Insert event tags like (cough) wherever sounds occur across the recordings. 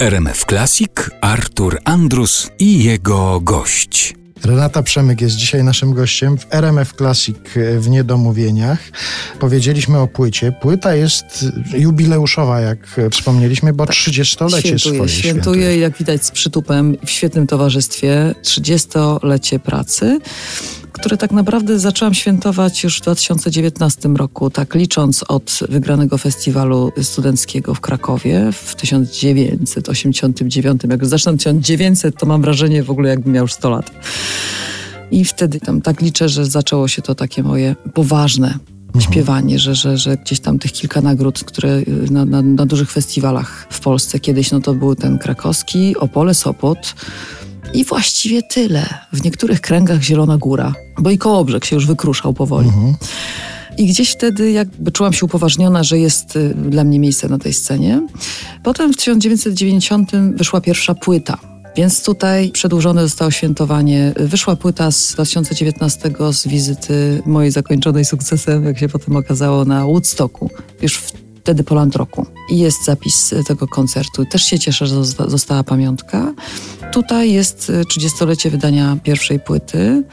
RMF Classic Artur Andrus i jego gość. Renata Przemyk jest dzisiaj naszym gościem w RMF Classic w Niedomówieniach. Powiedzieliśmy o płycie. Płyta jest jubileuszowa, jak wspomnieliśmy, bo 30-lecie Świętuję, swoje świętuję, jak widać z przytupem w świetnym towarzystwie, 30-lecie pracy które tak naprawdę zaczęłam świętować już w 2019 roku, tak licząc od wygranego festiwalu studenckiego w Krakowie w 1989. Jak zacznę 1900, to mam wrażenie w ogóle jakbym miał już 100 lat. I wtedy tam tak liczę, że zaczęło się to takie moje poważne mhm. śpiewanie, że, że, że gdzieś tam tych kilka nagród, które na, na, na dużych festiwalach w Polsce kiedyś, no to był ten krakowski, Opole, Sopot, i właściwie tyle. W niektórych kręgach Zielona Góra, bo i Kołobrzeg się już wykruszał powoli. Mhm. I gdzieś wtedy jakby czułam się upoważniona, że jest y, dla mnie miejsce na tej scenie. Potem w 1990 wyszła pierwsza płyta. Więc tutaj przedłużone zostało świętowanie. Wyszła płyta z 2019 z wizyty mojej zakończonej sukcesem, jak się potem okazało, na Woodstocku. Już w wtedy Poland Roku. I jest zapis tego koncertu. Też się cieszę, że została pamiątka. Tutaj jest 30-lecie wydania pierwszej płyty.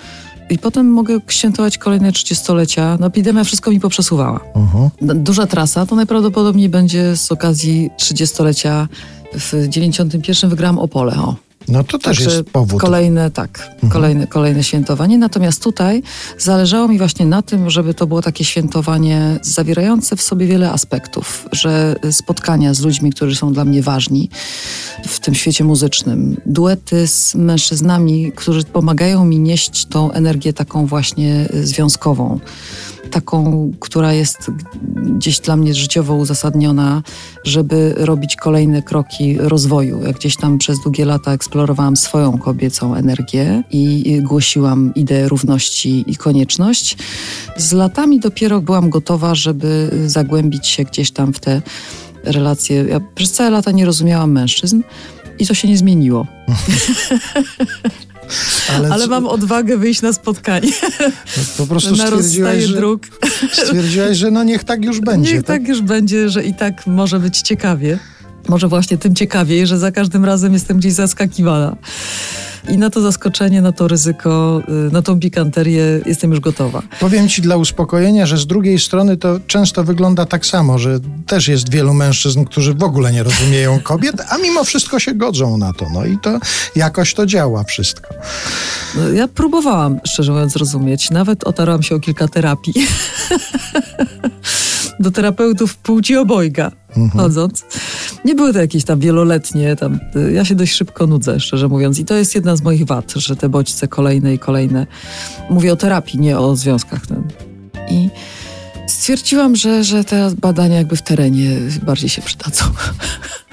I potem mogę świętować kolejne 30-lecia. No, epidemia wszystko mi poprzesuwała. Uh-huh. Duża trasa to najprawdopodobniej będzie z okazji 30-lecia. W 91 wygrałam Opole. O. No to też Także jest powód. Kolejne, tak, mhm. kolejne, kolejne świętowanie. Natomiast tutaj zależało mi właśnie na tym, żeby to było takie świętowanie zawierające w sobie wiele aspektów, że spotkania z ludźmi, którzy są dla mnie ważni w tym świecie muzycznym, duety z mężczyznami, którzy pomagają mi nieść tą energię taką właśnie związkową taką, która jest gdzieś dla mnie życiowo uzasadniona, żeby robić kolejne kroki rozwoju. Jak gdzieś tam przez długie lata eksplorowałam swoją kobiecą energię i głosiłam ideę równości i konieczność, z latami dopiero byłam gotowa, żeby zagłębić się gdzieś tam w te relacje. Ja przez całe lata nie rozumiałam mężczyzn i to się nie zmieniło. (laughs) Ale, Ale mam odwagę wyjść na spotkanie. No, po prostu stwierdziłaś, że, dróg. stwierdziłaś, że no niech tak już będzie. Niech tak? tak już będzie, że i tak może być ciekawie. Może właśnie tym ciekawiej, że za każdym razem jestem gdzieś zaskakiwana. I na to zaskoczenie, na to ryzyko, y, na tą pikanterię jestem już gotowa. Powiem ci dla uspokojenia, że z drugiej strony to często wygląda tak samo, że też jest wielu mężczyzn, którzy w ogóle nie rozumieją kobiet, a mimo wszystko się godzą na to. No i to jakoś to działa wszystko. No, ja próbowałam, szczerze mówiąc, rozumieć. Nawet otarłam się o kilka terapii. (laughs) Do terapeutów płci obojga mhm. chodząc. Nie były to jakieś tam wieloletnie, tam, ja się dość szybko nudzę, szczerze mówiąc. I to jest jedna z moich wad, że te bodźce kolejne i kolejne. Mówię o terapii, nie o związkach. I stwierdziłam, że, że te badania jakby w terenie bardziej się przydadzą. (laughs)